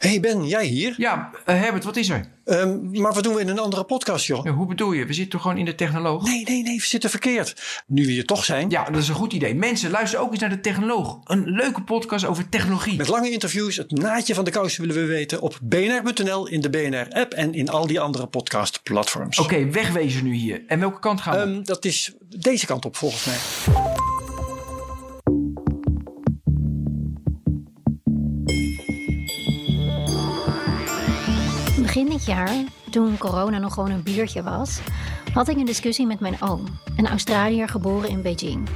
Hey Ben, jij hier? Ja, uh, Herbert, wat is er? Um, maar wat doen we in een andere podcast, joh? Ja, hoe bedoel je? We zitten toch gewoon in de technoloog? Nee, nee, nee, we zitten verkeerd. Nu we hier toch zijn. Ja, dat is een goed idee. Mensen, luister ook eens naar de technoloog. Een leuke podcast over technologie. Met lange interviews, het naadje van de kous willen we weten op bnr.nl, in de BNR-app en in al die andere podcastplatforms. Oké, okay, wegwezen nu hier. En welke kant gaan we? Um, dat is deze kant op, volgens mij. Dit jaar, toen corona nog gewoon een biertje was, had ik een discussie met mijn oom, een Australiër geboren in Beijing.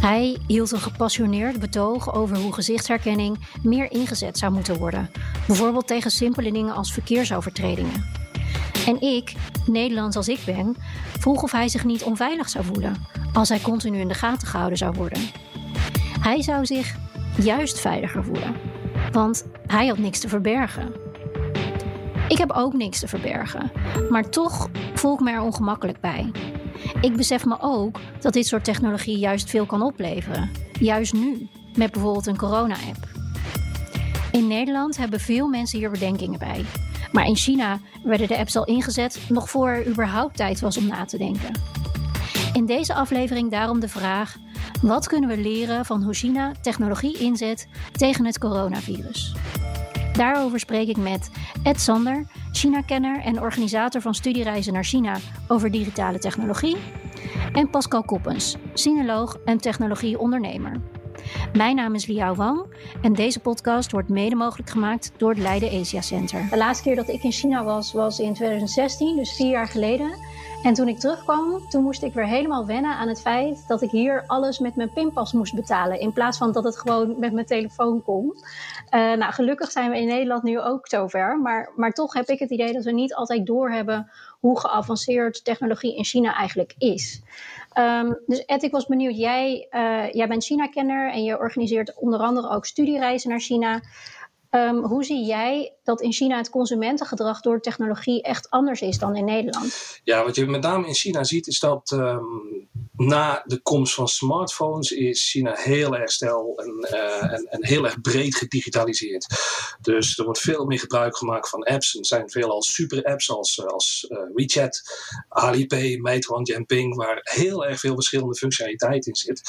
Hij hield een gepassioneerd betoog over hoe gezichtsherkenning meer ingezet zou moeten worden, bijvoorbeeld tegen simpele dingen als verkeersovertredingen. En ik, Nederlands als ik ben, vroeg of hij zich niet onveilig zou voelen als hij continu in de gaten gehouden zou worden. Hij zou zich juist veiliger voelen, want hij had niks te verbergen. Ik heb ook niks te verbergen, maar toch voel ik me er ongemakkelijk bij. Ik besef me ook dat dit soort technologie juist veel kan opleveren. Juist nu, met bijvoorbeeld een corona-app. In Nederland hebben veel mensen hier bedenkingen bij. Maar in China werden de apps al ingezet nog voor er überhaupt tijd was om na te denken. In deze aflevering daarom de vraag: wat kunnen we leren van hoe China technologie inzet tegen het coronavirus? Daarover spreek ik met Ed Sander, China-kenner en organisator van studiereizen naar China over digitale technologie. En Pascal Koppens, sinoloog en technologieondernemer. Mijn naam is Liao Wang en deze podcast wordt mede mogelijk gemaakt door het Leiden Asia Center. De laatste keer dat ik in China was, was in 2016, dus vier jaar geleden. En toen ik terugkwam, toen moest ik weer helemaal wennen aan het feit dat ik hier alles met mijn pinpas moest betalen. In plaats van dat het gewoon met mijn telefoon kon. Uh, nou, gelukkig zijn we in Nederland nu ook zover. Maar, maar toch heb ik het idee dat we niet altijd doorhebben hoe geavanceerd technologie in China eigenlijk is. Um, dus Ed, ik was benieuwd. Jij, uh, jij bent China-kenner en je organiseert onder andere ook studiereizen naar China. Um, hoe zie jij dat in China het consumentengedrag door technologie echt anders is dan in Nederland? Ja, wat je met name in China ziet is dat um, na de komst van smartphones is China heel erg snel en, uh, en, en, heel erg breed gedigitaliseerd. Dus er wordt veel meer gebruik gemaakt van apps. Er zijn veelal super apps als, als uh, WeChat, Alipay, Meituan, Jianping, waar heel erg veel verschillende functionaliteit in zit.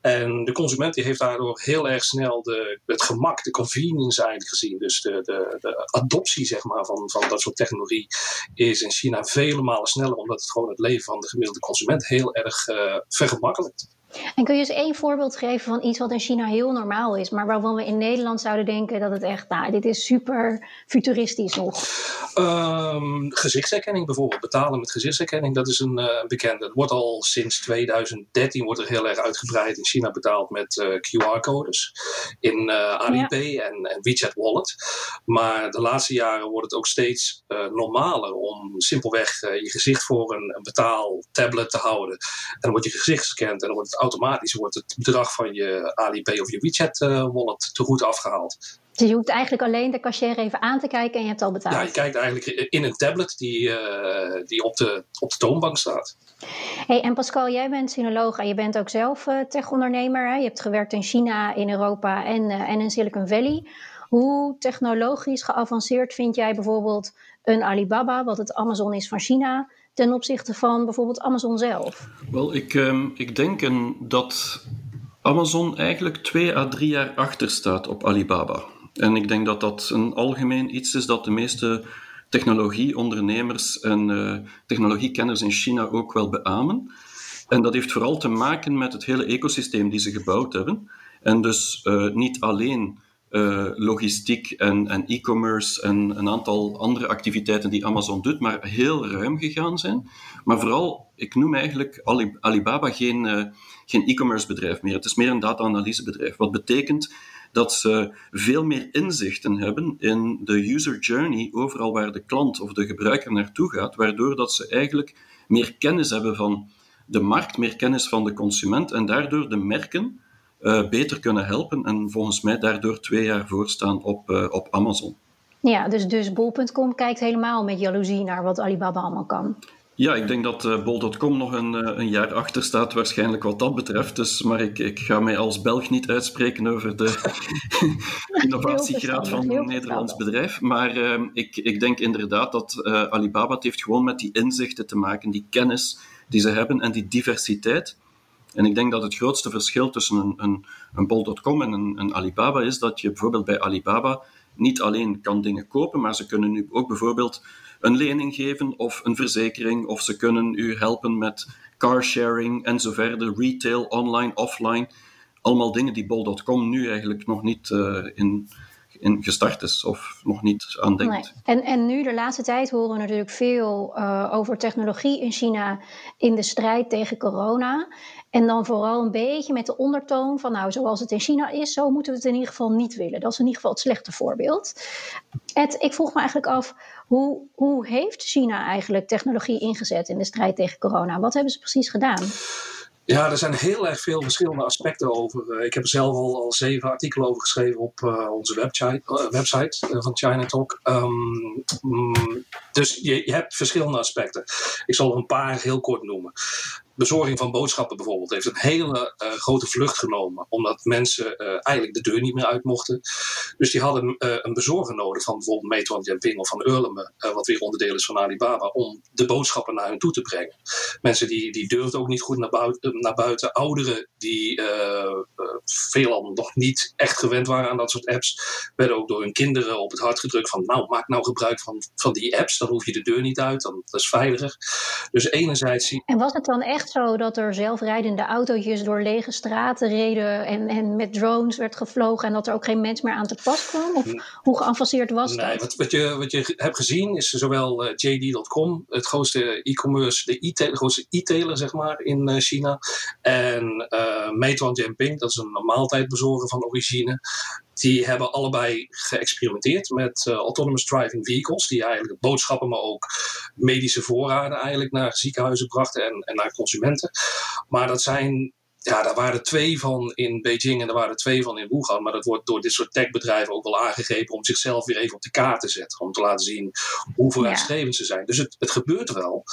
En de consument die heeft daardoor heel erg snel de, het gemak, de convenience gezien. Dus de, de, de adoptie zeg maar, van, van dat soort technologie is in China vele malen sneller, omdat het gewoon het leven van de gemiddelde consument heel erg uh, vergemakkelijkt. En kun je eens één voorbeeld geven van iets wat in China heel normaal is, maar waarvan we in Nederland zouden denken dat het echt, nou, dit is super futuristisch nog? Um, gezichtsherkenning bijvoorbeeld, betalen met gezichtsherkenning, dat is een uh, bekende. Het wordt al sinds 2013 wordt er heel erg uitgebreid in China betaald met uh, QR-codes in uh, Alipay ja. en, en, WeChat Wallet. Maar de laatste jaren wordt het ook steeds normaler om simpelweg je gezicht voor een, een betaaltablet te houden. En dan wordt je gezicht gescand en dan wordt het automatisch wordt het bedrag van je Alipay of je WeChat uh, wallet te goed afgehaald. Dus je hoeft eigenlijk alleen de cashier even aan te kijken en je hebt al betaald. Ja, je kijkt eigenlijk in een tablet die, uh, die op, de, op de toonbank staat. Hey, en Pascal, jij bent sinoloog en je bent ook zelf uh, tech-ondernemer. Hè? Je hebt gewerkt in China, in Europa en, uh, en in Silicon Valley. Hoe technologisch geavanceerd vind jij bijvoorbeeld een Alibaba, wat het Amazon is van China, ten opzichte van bijvoorbeeld Amazon zelf? Wel, ik, um, ik denk een, dat Amazon eigenlijk twee à drie jaar achter staat op Alibaba. En ik denk dat dat een algemeen iets is dat de meeste technologieondernemers en uh, technologiekenners in China ook wel beamen. En dat heeft vooral te maken met het hele ecosysteem die ze gebouwd hebben. En dus uh, niet alleen uh, logistiek en, e-commerce en een aantal andere activiteiten die Amazon doet, maar heel ruim gegaan zijn. Maar vooral, ik noem eigenlijk Alibaba geen, uh, geen e-commerce bedrijf meer. Het is meer een data-analysebedrijf. Wat betekent dat ze veel meer inzichten hebben in de user journey, overal waar de klant of de gebruiker naartoe gaat, waardoor dat ze eigenlijk meer kennis hebben van de markt, meer kennis van de consument en daardoor de merken uh, beter kunnen helpen en volgens mij daardoor twee jaar voorstaan op, uh, op Amazon. Ja, dus, dus bol.com kijkt helemaal met jaloezie naar wat Alibaba allemaal kan. Ja, ik denk dat uh, bol.com nog een, een, jaar achter staat, waarschijnlijk wat dat betreft. Dus, maar ik, ik ga mij als Belg niet uitspreken over de innovatiegraad van een Nederlands bedrijf. Maar uh, ik, ik denk inderdaad dat uh, Alibaba het heeft gewoon met die inzichten te maken, die kennis die ze hebben en die diversiteit. En ik denk dat het grootste verschil tussen een, een, een bol.com en een, een Alibaba is dat je bijvoorbeeld bij Alibaba niet alleen kan dingen kopen, maar ze kunnen nu ook bijvoorbeeld een lening geven of een verzekering, of ze kunnen u helpen met carsharing en zo verder, retail, online, offline. Allemaal dingen die bol.com nu eigenlijk nog niet uh, in, in gestart is of nog niet aan denkt. Nee. En, en nu de laatste tijd horen we natuurlijk veel uh, over technologie in China in de strijd tegen corona. En dan vooral een beetje met de ondertoon van, nou, zoals het in China is, zo moeten we het in ieder geval niet willen. Dat is in ieder geval het slechte voorbeeld. Ed, ik vroeg me eigenlijk af, hoe, hoe heeft China eigenlijk technologie ingezet in de strijd tegen corona? Wat hebben ze precies gedaan? Ja, er zijn heel erg veel verschillende aspecten over. Ik heb er zelf al, al zeven artikelen over geschreven op uh, onze website, uh, website van China Talk. Um, mm, dus je, je, hebt verschillende aspecten. Ik zal er een paar heel kort noemen bezorging van boodschappen bijvoorbeeld heeft een hele uh, grote vlucht genomen. Omdat mensen uh, eigenlijk de deur niet meer uit mochten. Dus die hadden uh, een bezorger nodig van bijvoorbeeld Meituan Dianping of van Eurleme, wat weer onderdeel is van Alibaba, om de boodschappen naar hen toe te brengen. Mensen die, die durfden ook niet goed naar buiten. Naar buiten. Ouderen die veelal nog niet echt gewend waren aan dat soort apps, werden ook door hun kinderen op het hart gedrukt van nou, maak nou gebruik van, van die apps, dan hoef je de deur niet uit, dan, dat is veiliger. Dus enerzijds... En was het dan echt zo dat er zelfrijdende autootjes door lege straten reden en, en met drones werd gevlogen en dat er ook geen mens meer aan te pas kwam? Of hoe geavanceerd was nee, dat? Wat, wat, je, wat je hebt gezien is zowel uh, JD.com, het grootste e-commerce, de, e de grootste e-tailer zeg maar in uh, China, en uh, Meituan Dianping, dat is een maaltijdbezorger van origine. Die hebben allebei geëxperimenteerd met uh, autonomous driving vehicles, die eigenlijk boodschappen, maar ook medische voorraden eigenlijk naar ziekenhuizen brachten en, en naar consumenten. Maar dat zijn ja, daar waren er twee van in Beijing en er waren er twee van in Wuhan. Maar dat wordt door dit soort techbedrijven ook wel aangegrepen om zichzelf weer even op de kaart te zetten. Om te laten zien hoe vooruitstrevend ja. ze zijn. Dus het, het gebeurt wel.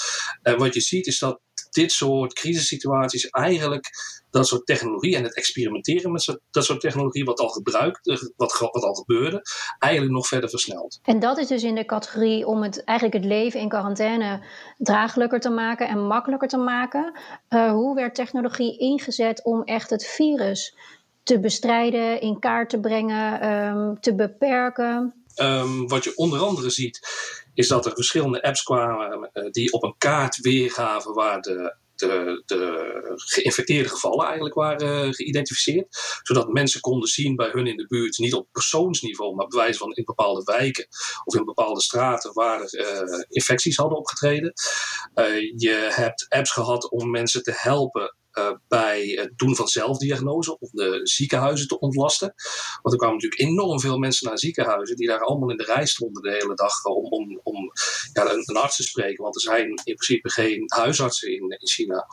En wat je ziet is dat dit soort crisissituaties eigenlijk dat soort technologie en het experimenteren met zo, dat soort technologie, wat al gebruikt, eh, wat, wat al gebeurde, eigenlijk nog verder versnelt. En dat is dus in de categorie om het, eigenlijk het leven in quarantaine draaglijker te maken en makkelijker te maken. Uh, hoe werd technologie ingezet om echt het virus te bestrijden, in kaart te brengen, um, te beperken? Um, wat je onder andere ziet, is dat er verschillende apps kwamen uh, die op een kaart weergaven waar de de, de geïnfecteerde gevallen eigenlijk waren geïdentificeerd. Zodat mensen konden zien bij hun in de buurt, niet op persoonsniveau, maar bij wijze van in bepaalde wijken of in bepaalde straten waar er uh, infecties hadden opgetreden. Uh, je hebt apps gehad om mensen te helpen bij het doen van zelfdiagnose om de ziekenhuizen te ontlasten. Want er kwamen natuurlijk enorm veel mensen naar ziekenhuizen die daar allemaal in de rij stonden de hele dag om, om, om ja, een, arts te spreken. Want er zijn in principe geen huisartsen in, in China.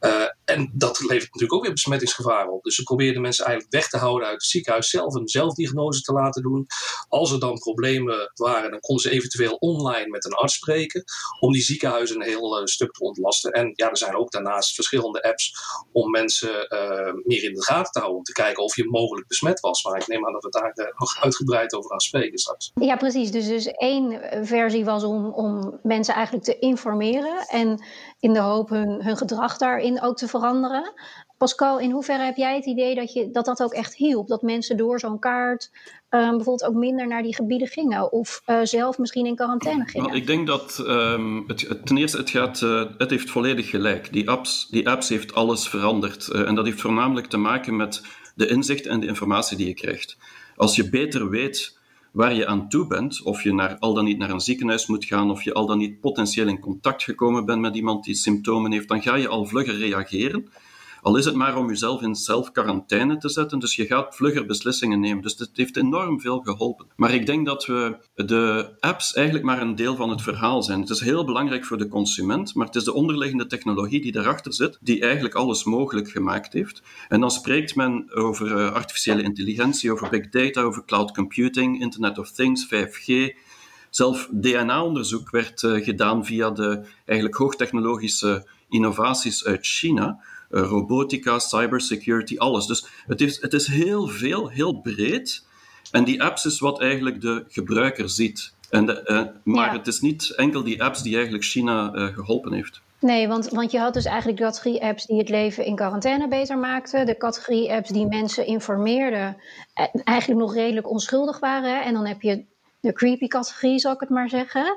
Uh, en dat levert natuurlijk ook weer besmettingsgevaar op. Dus ze probeerden mensen eigenlijk weg te houden uit het ziekenhuis zelf een zelfdiagnose te laten doen. Als er dan problemen waren, dan konden ze eventueel online met een arts spreken om die ziekenhuizen een heel stuk te ontlasten. En ja, er zijn ook daarnaast verschillende apps om mensen uh, meer in de gaten te houden. Om te kijken of je mogelijk besmet was. Maar ik neem aan dat we daar uh, nog uitgebreid over gaan spreken straks. Ja, precies. Dus, dus één versie was om, om mensen eigenlijk te informeren. En in de hoop hun, hun gedrag daarin ook te veranderen. Pascal, in hoeverre heb jij het idee dat je, dat, dat ook echt hielp? Dat mensen door zo'n kaart um, bijvoorbeeld ook minder naar die gebieden gingen of uh, zelf misschien in quarantaine gingen? Nou, ik denk dat het, het, ten eerste, het, gaat, uh, het heeft volledig gelijk. Die apps, die apps heeft alles veranderd. Uh, en dat heeft voornamelijk te maken met de inzicht en de informatie die je krijgt. Als je beter weet waar je aan toe bent, of je naar, al dan niet naar een ziekenhuis moet gaan, of je al dan niet potentieel in contact gekomen bent met iemand die symptomen heeft, dan ga je al vlugger reageren Al is het maar om jezelf in zelf-quarantaine te zetten, dus je gaat vlugger beslissingen nemen. Dus het heeft enorm veel geholpen. Maar ik denk dat we de apps eigenlijk maar een deel van het verhaal zijn. Het is heel belangrijk voor de consument, maar het is de onderliggende technologie die daarachter zit, die eigenlijk alles mogelijk gemaakt heeft. En dan spreekt men over uh, artificiële intelligentie, over big data, over cloud computing, Internet of Things, 5G. Zelf DNA-onderzoek werd uh, gedaan via de eigenlijk hoogtechnologische innovaties uit China. Uh, robotica, cybersecurity, alles. Dus het is, het is heel veel, heel breed. En die apps is wat eigenlijk de gebruiker ziet. En de, uh, maar ja. het is niet enkel die apps die eigenlijk China geholpen heeft. Nee, want, want je had dus eigenlijk de categorie apps die het leven in quarantaine beter maakten. De categorie apps die mensen informeerden, eigenlijk nog redelijk onschuldig waren. En dan heb je de creepy categorie, zal ik het maar zeggen.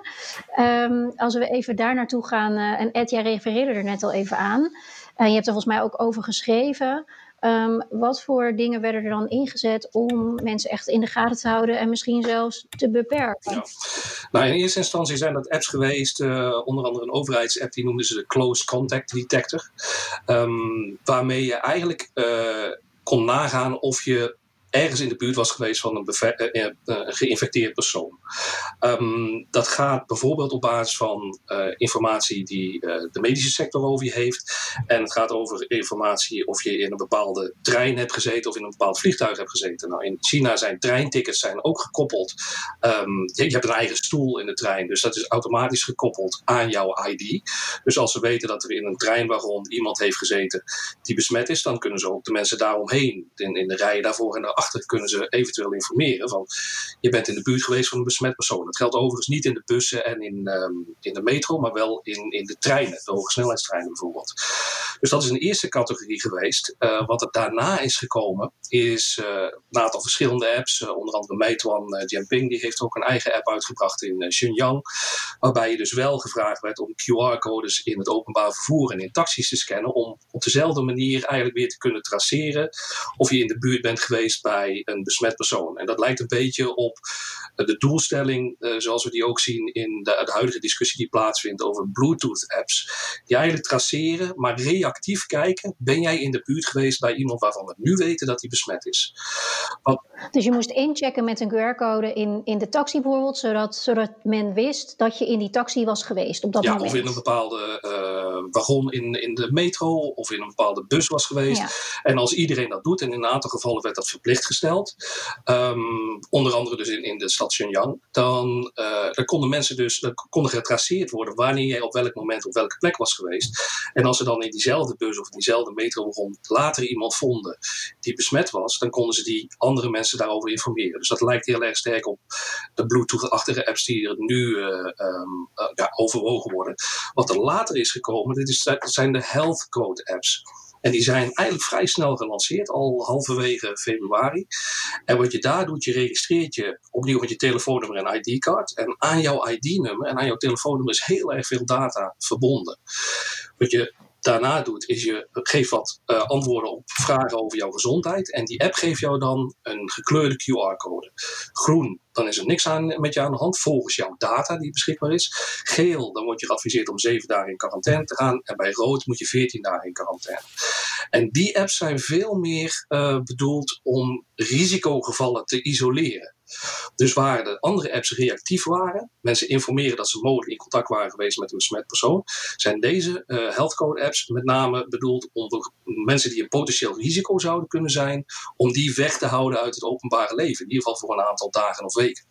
Um, als we even daar naartoe gaan, uh, en Ed, jij refereerde er net al even aan. En je hebt er volgens mij ook over geschreven. Um, wat voor dingen werden er dan ingezet om mensen echt in de gaten te houden en misschien zelfs te beperken? Nou, in eerste instantie zijn dat apps geweest, uh, onder andere een overheidsapp, die noemden ze de Close Contact Detector. Um, waarmee je eigenlijk uh, kon nagaan of je ergens in de buurt was geweest van een, uh, uh, geïnfecteerd persoon. Um, dat gaat bijvoorbeeld op basis van informatie die de medische sector over je heeft. En het gaat over informatie of je in een bepaalde trein hebt gezeten of in een bepaald vliegtuig hebt gezeten. Nou, in China zijn treintickets zijn ook gekoppeld. Um, je, je, hebt een eigen stoel in de trein, dus dat is automatisch gekoppeld aan jouw ID. Dus als ze weten dat er in een treinwagon iemand heeft gezeten die besmet is, dan kunnen ze ook de mensen daaromheen, in, in de rijen daarvoor en daarachter kunnen ze eventueel informeren van je bent in de buurt geweest van een besmet persoon. Dat geldt overigens niet in de bussen en in, um, in de metro, maar wel in, in de treinen, de hogesnelheidstreinen bijvoorbeeld. Dus dat is een eerste categorie geweest. Uh, wat er daarna is gekomen is uh, een aantal verschillende apps, uh, onder andere Meituan Jianping, die heeft ook een eigen app uitgebracht in Shenyang, waarbij je dus wel gevraagd werd om QR-codes in het openbaar vervoer en in taxis te scannen, om op dezelfde manier eigenlijk weer te kunnen traceren of je in de buurt bent geweest bij een besmet persoon. En dat lijkt een beetje op de doelstelling, uh, zoals we die ook zien in de, de, huidige discussie die plaatsvindt over Bluetooth-apps. Die eigenlijk traceren, maar reactief kijken: ben jij in de buurt geweest bij iemand waarvan we nu weten dat hij besmet is? Wat... Dus je moest inchecken met een QR-code in, in de taxi bijvoorbeeld, zodat, zodat men wist dat je in die taxi was geweest op dat ja, moment. Of in een bepaalde uh, wagon in, in de metro of in een bepaalde bus was geweest. Ja. En als iedereen dat doet, en in een aantal gevallen werd dat verplicht gesteld, um, onder andere dus in, in de stad Shenyang, dan, uh, dan konden mensen dus konden getraceerd worden wanneer jij op welk moment op welke plek was geweest. En als ze dan in diezelfde bus of in diezelfde metrowagon later iemand vonden die besmet was, dan konden ze die andere mensen daarover informeren. Dus dat lijkt heel erg sterk op de Bluetooth-achtige apps die er nu uh, um, uh, ja, overwogen worden. Wat er later is gekomen, dit is, zijn de health code apps. En die zijn eigenlijk vrij snel gelanceerd, al halverwege februari. En wat je daar doet, je registreert je opnieuw met je telefoonnummer en ID-kaart. En aan jouw ID-nummer en aan jouw telefoonnummer is heel erg veel data verbonden. Wat je daarna doet, is je geeft wat uh, antwoorden op vragen over jouw gezondheid. En die app geeft jou dan een gekleurde QR-code. Groen, dan is er niks aan, met je aan de hand volgens jouw data die beschikbaar is. Geel, dan word je geadviseerd om zeven dagen in quarantaine te gaan. En bij rood moet je veertien dagen in quarantaine. En die apps zijn veel meer uh, bedoeld om risicogevallen te isoleren. Dus waar de andere apps reactief waren, mensen informeren dat ze mogelijk in contact waren geweest met een besmet persoon, zijn deze uh, healthcode apps met name bedoeld om mensen die een potentieel risico zouden kunnen zijn, om die weg te houden uit het openbare leven. In ieder geval voor een aantal dagen of weken.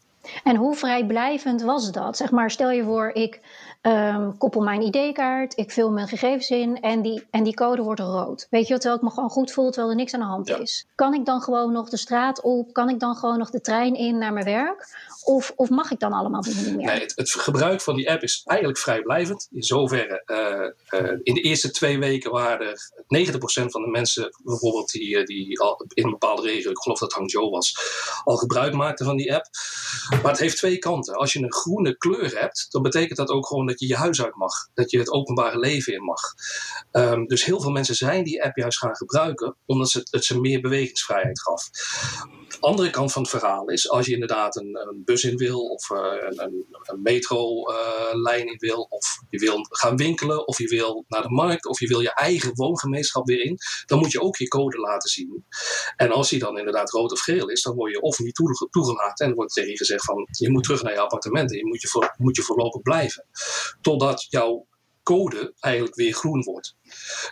En hoe vrijblijvend was dat? Zeg maar, stel je voor, ik um, koppel mijn ID-kaart, ik vul mijn gegevens in en die, en die code wordt rood. Weet je, terwijl ik me gewoon goed voel, terwijl er niks aan de hand ja. is. Kan ik dan gewoon nog de straat op? Kan ik dan gewoon nog de trein in naar mijn werk? Of, of mag ik dan allemaal niet meer? Nee, het, het, gebruik van die app is eigenlijk vrijblijvend. In zoverre, uh, uh, in de eerste twee weken waren er 90% van de mensen, bijvoorbeeld die, die al in een bepaalde regio, ik geloof dat Hangzhou was, al gebruik maakten van die app. Maar het heeft twee kanten. Als je een groene kleur hebt, dan betekent dat ook gewoon dat je je huis uit mag. Dat je het openbare leven in mag. Um, dus heel veel mensen zijn die app juist gaan gebruiken, omdat het, het ze meer bewegingsvrijheid gaf. Andere kant van het verhaal is, als je inderdaad een, een bus in wil, of uh, een, een metrolijn in wil, of je wil gaan winkelen, of je wil naar de markt, of je wil je eigen woongemeenschap weer in, dan moet je ook je code laten zien. En als die dan inderdaad rood of geel is, dan word je of niet toegelaten en wordt tegen je gezegd van je moet terug naar je appartement en je moet je, voor, moet je voorlopig blijven. Totdat jouw code eigenlijk weer groen wordt.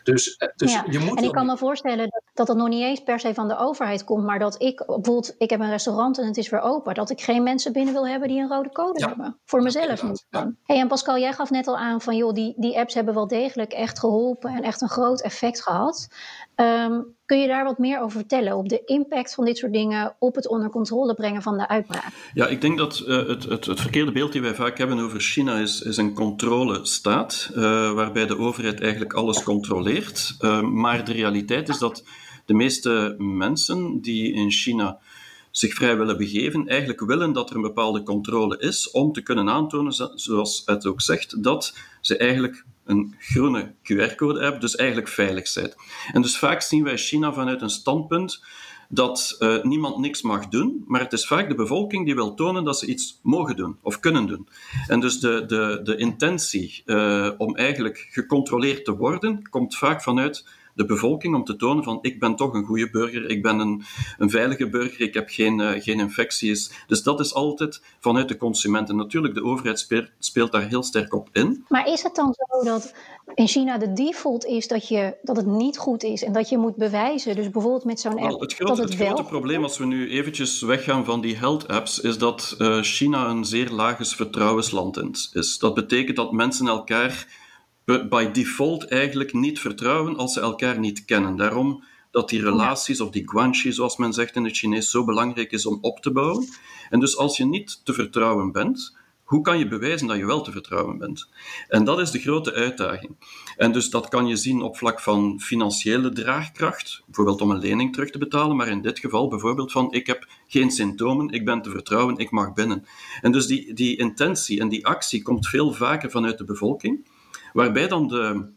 Dus, eh, dus ja. je moet. En ik kan me voorstellen dat, dat nog niet eens per se van de overheid komt, maar dat ik bijvoorbeeld, ik heb een restaurant en het is weer open, dat ik geen mensen binnen wil hebben die een rode code hebben. Voor mezelf dan. Hey, en Pascal, jij gaf net al aan van joh, die, die apps hebben wel degelijk echt geholpen en echt een groot effect gehad. Ehm, kun je daar wat meer over vertellen? Op de impact van dit soort dingen op het onder controle brengen van de uitbraak? Ja, ik denk dat uh, het, het, het, verkeerde beeld die wij vaak hebben over China is, is een controlestaat, uh, waarbij de overheid eigenlijk alles controleert. Uh, maar de realiteit is dat de meeste mensen die in China zich vrij willen begeven, eigenlijk willen dat er een bepaalde controle is om te kunnen aantonen, zoals het ook zegt, dat ze eigenlijk een groene QR-code-app, dus eigenlijk veilig zijn. En dus vaak zien wij China vanuit een standpunt dat uh, niemand niks mag doen, maar het is vaak de bevolking die wil tonen dat ze iets mogen doen of kunnen doen. En dus de, de, de intentie uh, om eigenlijk gecontroleerd te worden, komt vaak vanuit de bevolking om te tonen van ik ben toch een goede burger, ik ben een, een veilige burger, ik heb geen, uh, geen infecties. Dus dat is altijd vanuit de consument. En natuurlijk, de overheid speelt, speelt daar heel sterk op in. Maar is het dan zo dat in China de default is dat, je, dat het niet goed is en dat je moet bewijzen, dus bijvoorbeeld met zo'n app, well, het grote, dat het, het wel... grote probleem als we nu eventjes weggaan van die health apps, is dat uh, China een zeer lage vertrouwensland is. Dat betekent dat mensen elkaar by default eigenlijk niet vertrouwen als ze elkaar niet kennen. Daarom dat die relaties, of die guanxi, zoals men zegt in het Chinees, zo belangrijk is om op te bouwen. En dus als je niet te vertrouwen bent, hoe kan je bewijzen dat je wel te vertrouwen bent? En dat is de grote uitdaging. En dus dat kan je zien op vlak van financiële draagkracht, bijvoorbeeld om een lening terug te betalen, maar in dit geval bijvoorbeeld van ik heb geen symptomen, ik ben te vertrouwen, ik mag binnen. En dus die, die intentie en die actie komt veel vaker vanuit de bevolking waarbij dan de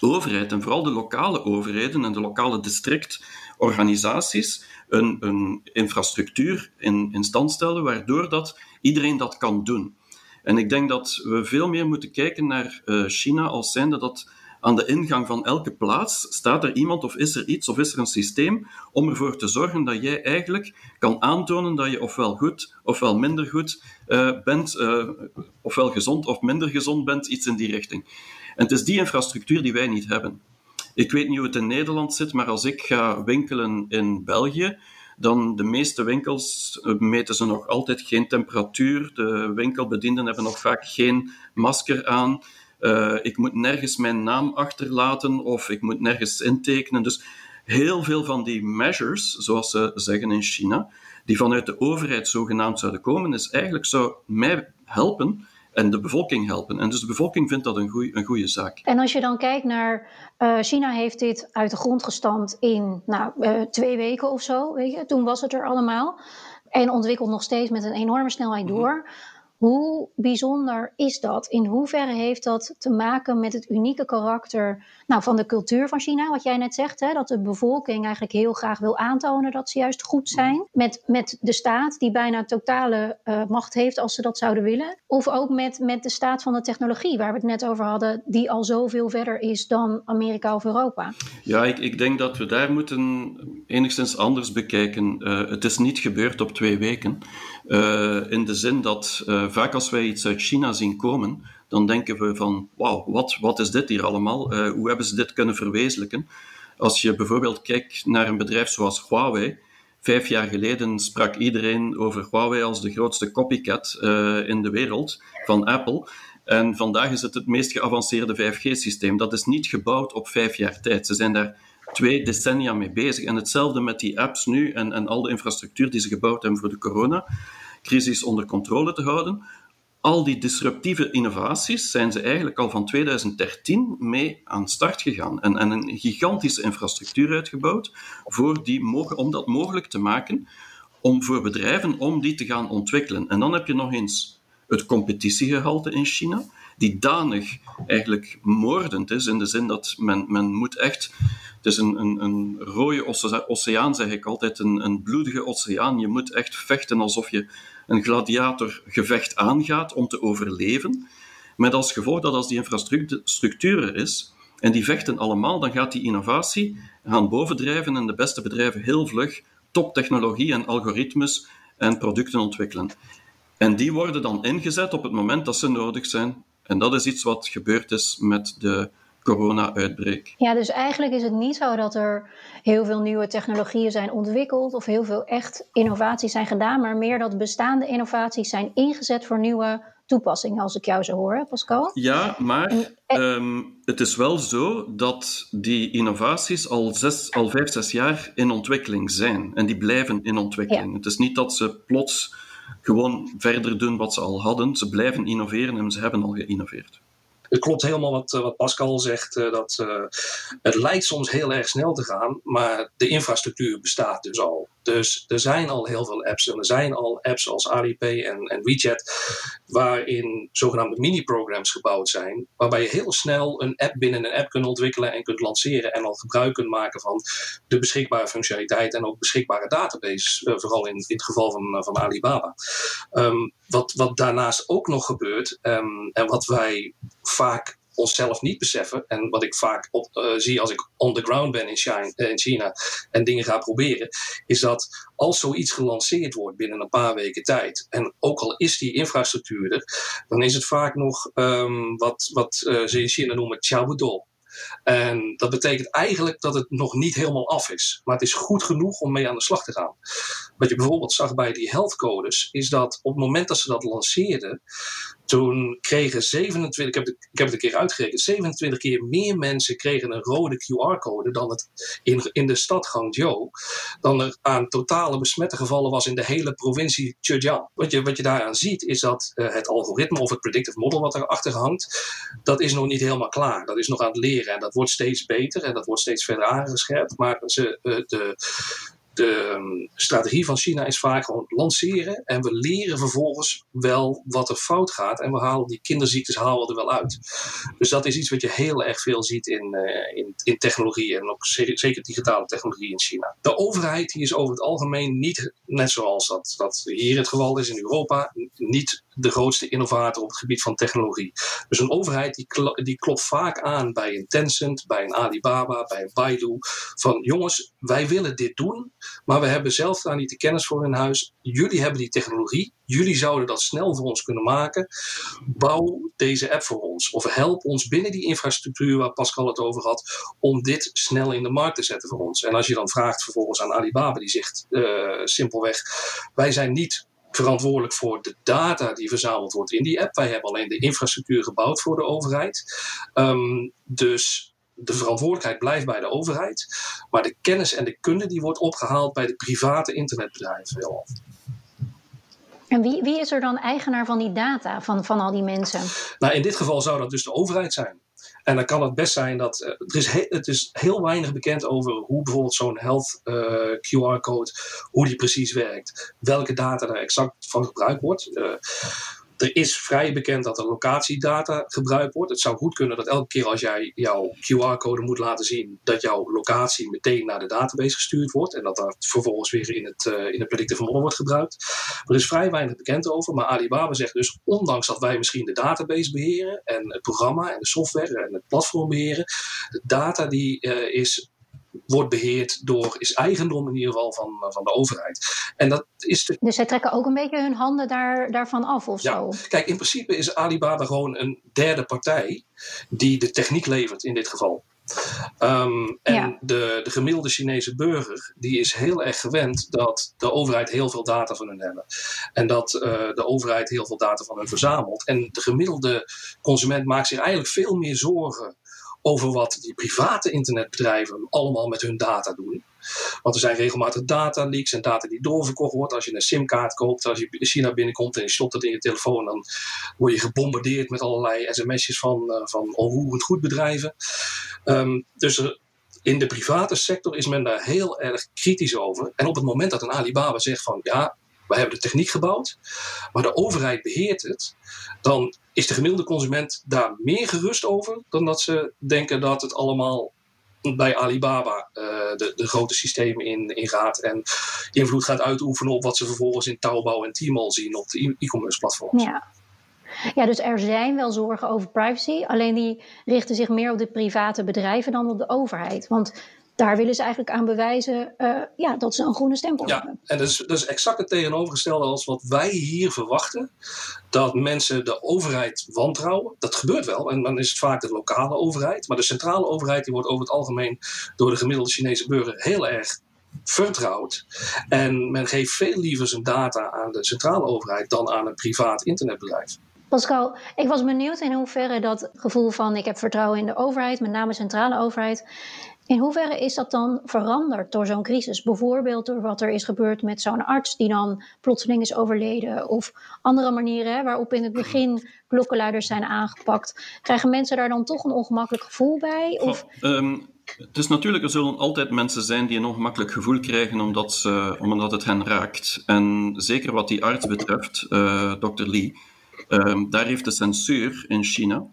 overheid en vooral de lokale overheden en de lokale districtorganisaties een, een infrastructuur in, in stand stellen waardoor dat iedereen dat kan doen. En ik denk dat we veel meer moeten kijken naar uh, China als zijnde dat aan de ingang van elke plaats staat er iemand of is er iets of is er een systeem om ervoor te zorgen dat jij eigenlijk kan aantonen dat je ofwel goed ofwel minder goed uh, bent, uh, ofwel gezond of minder gezond bent, iets in die richting. En het is die infrastructuur die wij niet hebben. Ik weet niet hoe het in Nederland zit, maar als ik ga winkelen in België, dan de meeste winkels meten ze nog altijd geen temperatuur. De winkelbedienden hebben nog vaak geen masker aan. Uh, ik moet nergens mijn naam achterlaten of ik moet nergens intekenen. Dus heel veel van die measures, zoals ze zeggen in China, die vanuit de overheid zogenaamd zouden komen, is eigenlijk zou mij helpen en de bevolking helpen. En dus de bevolking vindt dat een goede een goede zaak. En als je dan kijkt naar uh, China heeft dit uit de grond gestampt in nou, uh, twee weken of zo, weet je, toen was het er allemaal. En ontwikkelt nog steeds met een enorme snelheid door. Mm-hmm. Hoe bijzonder is dat? In hoeverre heeft dat te maken met het unieke karakter nou, van de cultuur van China? Wat jij net zegt, hè, dat de bevolking eigenlijk heel graag wil aantonen dat ze juist goed zijn. Met, met de staat, die bijna totale uh, macht heeft als ze dat zouden willen. Of ook met, met de staat van de technologie, waar we het net over hadden, die al zoveel verder is dan Amerika of Europa. Ja, ik, ik denk dat we daar moeten enigszins anders bekijken. Uh, het is niet gebeurd op twee weken. Uh, in de zin dat uh, vaak als wij iets uit China zien komen, dan denken we van, wauw, wat, wat is dit hier allemaal? Uh, hoe hebben ze dit kunnen verwezenlijken? Als je bijvoorbeeld kijkt naar een bedrijf zoals Huawei, vijf jaar geleden sprak iedereen over Huawei als de grootste copycat in de wereld van Apple. En vandaag is het het meest geavanceerde 5G-systeem. Dat is niet gebouwd op vijf jaar tijd. Ze zijn daar twee decennia mee bezig. En hetzelfde met die apps nu en, en al de infrastructuur die ze gebouwd hebben voor de coronacrisis onder controle te houden. Al die disruptieve innovaties zijn ze eigenlijk al van 2013 mee aan start gegaan en, en een gigantische infrastructuur uitgebouwd voor die, om dat mogelijk te maken om voor bedrijven om die te gaan ontwikkelen. En dan heb je nog eens het competitiegehalte in China die danig eigenlijk moordend is, in de zin dat men, men moet echt Het is een, een, rode oceaan, zeg ik altijd, een, een bloedige oceaan. Je moet echt vechten alsof je een gladiatorgevecht aangaat om te overleven. Met als gevolg dat als die infrastructuur er is, en die vechten allemaal, dan gaat die innovatie gaan bovendrijven en de beste bedrijven heel vlug toptechnologie en algoritmes en producten ontwikkelen. En die worden dan ingezet op het moment dat ze nodig zijn. En dat is iets wat gebeurd is met de corona-uitbreek. Ja, dus eigenlijk is het niet zo dat er heel veel nieuwe technologieën zijn ontwikkeld of heel veel echt innovaties zijn gedaan, maar meer dat bestaande innovaties zijn ingezet voor nieuwe toepassingen, als ik jou zo hoor, Pascal. Ja, maar ehm, het is wel zo dat die innovaties al, zes, al vijf, zes jaar in ontwikkeling zijn. En die blijven in ontwikkeling. Het is niet dat ze plots gewoon verder doen wat ze al hadden. Ze blijven innoveren en ze hebben al geïnnoveerd het klopt helemaal wat, eh, wat Pascal zegt. Eh, dat, uh, het lijkt soms heel erg snel te gaan, maar de infrastructuur bestaat dus al. Dus er zijn al heel veel apps. En er zijn al apps als Alipay en, en WeChat, waarin zogenaamde mini-programs gebouwd zijn. Waarbij je heel snel een app binnen een app kunt ontwikkelen en kunt lanceren. En al gebruik kunt maken van de beschikbare functionaliteit en ook beschikbare databases. vooral in, het geval van, van Alibaba. Um, wat, wat daarnaast ook nog gebeurt, um, en wat wij vaak onszelf niet beseffen. En wat ik vaak op, uh, zie als ik on the ground ben in China, in China, en dingen ga proberen, is dat als zoiets gelanceerd wordt binnen een paar weken tijd, en ook al is die infrastructuur er, dan is het vaak nog um, wat, wat uh, ze in China noemen Chabudo. En dat betekent eigenlijk dat het nog niet helemaal af is. Maar het is goed genoeg om mee aan de slag te gaan. Wat je bijvoorbeeld zag bij die health codes, is dat op het moment dat ze dat lanceerden, toen kregen 27, ik heb, het, ik heb het een keer uitgerekend, 27 keer meer mensen kregen een rode QR-code dan het in, in de stad Guangzhou, dan er aan totale besmette gevallen was in de hele provincie Zhejiang. Wat je, wat je daaraan ziet is dat uh, het algoritme of het predictive model wat erachter hangt, dat is nog niet helemaal klaar. Dat is nog aan het leren en dat wordt steeds beter en dat wordt steeds verder aangescherpt. Maar ze, uh, de, de um, strategie van China is vaak gewoon lanceren en we leren vervolgens wel wat er fout gaat en we halen die kinderziektes halen er wel uit. Dus dat is iets wat je heel erg veel ziet in, uh, in, in technologie en ook zeker digitale technologie in China. De overheid die is over het algemeen niet, net zoals dat, dat hier het geval is in Europa, niet de grootste innovator op het gebied van technologie. Dus een overheid die, die klopt vaak aan bij een Tencent, bij een Alibaba, bij een Baidu. Van jongens, wij willen dit doen, maar we hebben zelf daar niet de kennis voor in huis. Jullie hebben die technologie, jullie zouden dat snel voor ons kunnen maken. Bouw deze app voor ons. Of help ons binnen die infrastructuur waar Pascal het over had, om dit snel in de markt te zetten voor ons. En als je dan vraagt vervolgens aan Alibaba, die zegt uh, simpelweg: wij zijn niet verantwoordelijk voor de data die verzameld wordt in die app. Wij hebben alleen de infrastructuur gebouwd voor de overheid. Um, dus de verantwoordelijkheid blijft bij de overheid. Maar de kennis en de kunde die wordt opgehaald bij de private internetbedrijven veelal. En wie, wie is er dan eigenaar van die data van, van al die mensen? Nou, in dit geval zou dat dus de overheid zijn. En dan kan het best zijn dat. Er is het is heel weinig bekend over hoe bijvoorbeeld zo'n health uh, QR-code, hoe die precies werkt. Welke data er exact van gebruikt wordt. Uh, er is vrij bekend dat er locatiedata gebruikt wordt. Het zou goed kunnen dat elke keer als jij jouw QR-code moet laten zien, dat jouw locatie meteen naar de database gestuurd wordt. En dat dat vervolgens weer in het, uh, in het predictive model wordt gebruikt. Er is vrij weinig bekend over. Maar Alibaba zegt dus, ondanks dat wij misschien de database beheren en het programma en de software en het platform beheren, de data die uh, is wordt beheerd door, is eigendom in ieder geval van, van de overheid. En dat is de... Dus zij trekken ook een beetje hun handen daar, daarvan af of ja. zo? Kijk, in principe is Alibaba gewoon een derde partij die de techniek levert in dit geval. Um, en ja. de, de gemiddelde Chinese burger die is heel erg gewend dat de overheid heel veel data van hen hebben. En dat uh, de overheid heel veel data van hen verzamelt. En de gemiddelde consument maakt zich eigenlijk veel meer zorgen over wat die private internetbedrijven allemaal met hun data doen. Want er zijn regelmatig data leaks en data die doorverkocht wordt. Als je een simkaart koopt, als je China binnenkomt en je stopt het in je telefoon, dan word je gebombardeerd met allerlei sms'jes van, uh, van onroerend goedbedrijven. Um, dus in de private sector is men daar heel erg kritisch over. En op het moment dat een Alibaba zegt van ja, wij hebben de techniek gebouwd, maar de overheid beheert het, dan is de gemiddelde consument daar meer gerust over dan dat ze denken dat het allemaal bij Alibaba de, de grote systemen in, in gaat en invloed gaat uitoefenen op wat ze vervolgens in Taobao en Tmall zien op de e-commerce platforms. Ja. Ja, dus er zijn wel zorgen over privacy, alleen die richten zich meer op de private bedrijven dan op de overheid. Want daar willen ze eigenlijk aan bewijzen uh, ja, dat ze een groene stempel ja, hebben. En dat is, dat is exact het tegenovergestelde als wat wij hier verwachten. Dat mensen de overheid wantrouwen. Dat gebeurt wel. En dan is het vaak de lokale overheid. Maar de centrale overheid die wordt over het algemeen door de gemiddelde Chinese burger heel erg vertrouwd. En men geeft veel liever zijn data aan de centrale overheid dan aan een privaat internetbedrijf. Pascal, ik was benieuwd in hoeverre dat gevoel van ik heb vertrouwen in de overheid, met name centrale overheid, in hoeverre is dat dan veranderd door zo'n crisis? Bijvoorbeeld door wat er is gebeurd met zo'n arts die dan plotseling is overleden. Of andere manieren hè, waarop in het begin klokkenluiders zijn aangepakt. Krijgen mensen daar dan toch een ongemakkelijk gevoel bij? Of... Ehm, het is natuurlijk, er zullen altijd mensen zijn die een ongemakkelijk gevoel krijgen omdat, ze, omdat het hen raakt. En zeker wat die arts betreft, uh, dokter Lee, um, daar heeft de censuur in China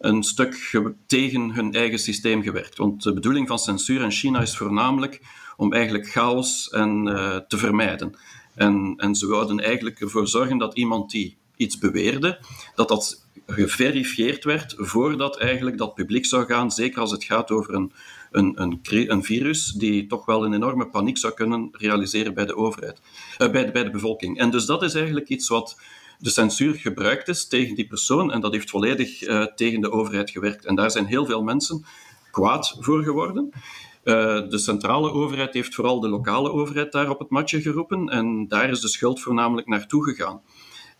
een stuk tegen hun eigen systeem gewerkt. Want de bedoeling van censuur in China is voornamelijk om eigenlijk chaos en, uh, te vermijden. En, en ze wilden eigenlijk ervoor zorgen dat iemand die iets beweerde, dat dat geverifieerd werd voordat eigenlijk dat publiek zou gaan, zeker als het gaat over een, een, een, een virus die toch wel een enorme paniek zou kunnen realiseren bij de overheid, uh, bij, bij de bevolking. En dus dat is eigenlijk iets wat de censuur gebruikt is tegen die persoon en dat heeft volledig uh, tegen de overheid gewerkt. En daar zijn heel veel mensen kwaad voor geworden. Uh, de centrale overheid heeft vooral de lokale overheid daar op het matje geroepen en daar is de schuld voornamelijk naartoe gegaan.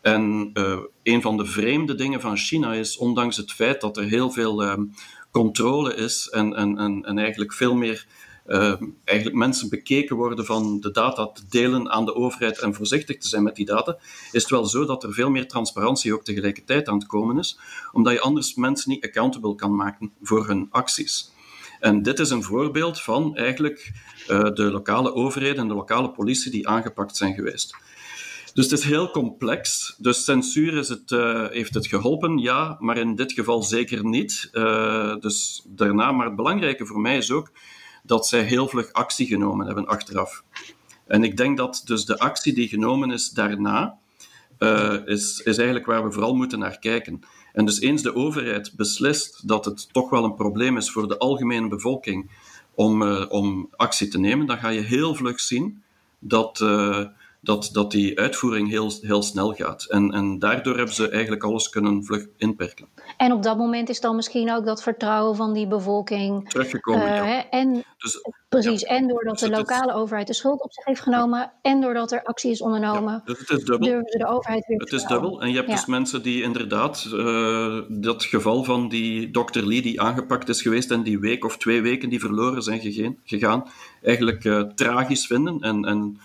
En uh, een van de vreemde dingen van China is, ondanks het feit dat er heel veel uh, controle is en, en, en, en eigenlijk veel meer uh, eigenlijk mensen bekeken worden van de data te delen aan de overheid en voorzichtig te zijn met die data, is het wel zo dat er veel meer transparantie ook tegelijkertijd aan het komen is, omdat je anders mensen niet accountable kan maken voor hun acties. En dit is een voorbeeld van eigenlijk uh, de lokale overheden en de lokale politie die aangepakt zijn geweest. Dus het is heel complex. Dus censuur is het, uh, heeft het geholpen, ja, maar in dit geval zeker niet. Dus daarna, maar het belangrijke voor mij is ook dat zij heel vlug actie genomen hebben achteraf. En ik denk dat dus de actie die genomen is daarna, uh, is, is eigenlijk waar we vooral moeten naar kijken. En dus eens de overheid beslist dat het toch wel een probleem is voor de algemene bevolking om, uh, om actie te nemen, dan ga je heel vlug zien dat, uh, dat, dat die uitvoering heel, heel snel gaat. En, en daardoor hebben ze eigenlijk alles kunnen vlug inperken. En op dat moment is dan misschien ook dat vertrouwen van die bevolking teruggekomen. Uh, ja. En dus, precies, ja. en doordat dus de lokale is, overheid de schuld op zich heeft genomen en doordat er actie is ondernomen, dus het is dubbel. durven ze de overheid weer Het is dubbel. En je hebt dus mensen die inderdaad uh, dat geval van die dokter Lee die aangepakt is geweest en die week of twee weken die verloren zijn gegaan, gegaan eigenlijk uh, tragisch vinden en, en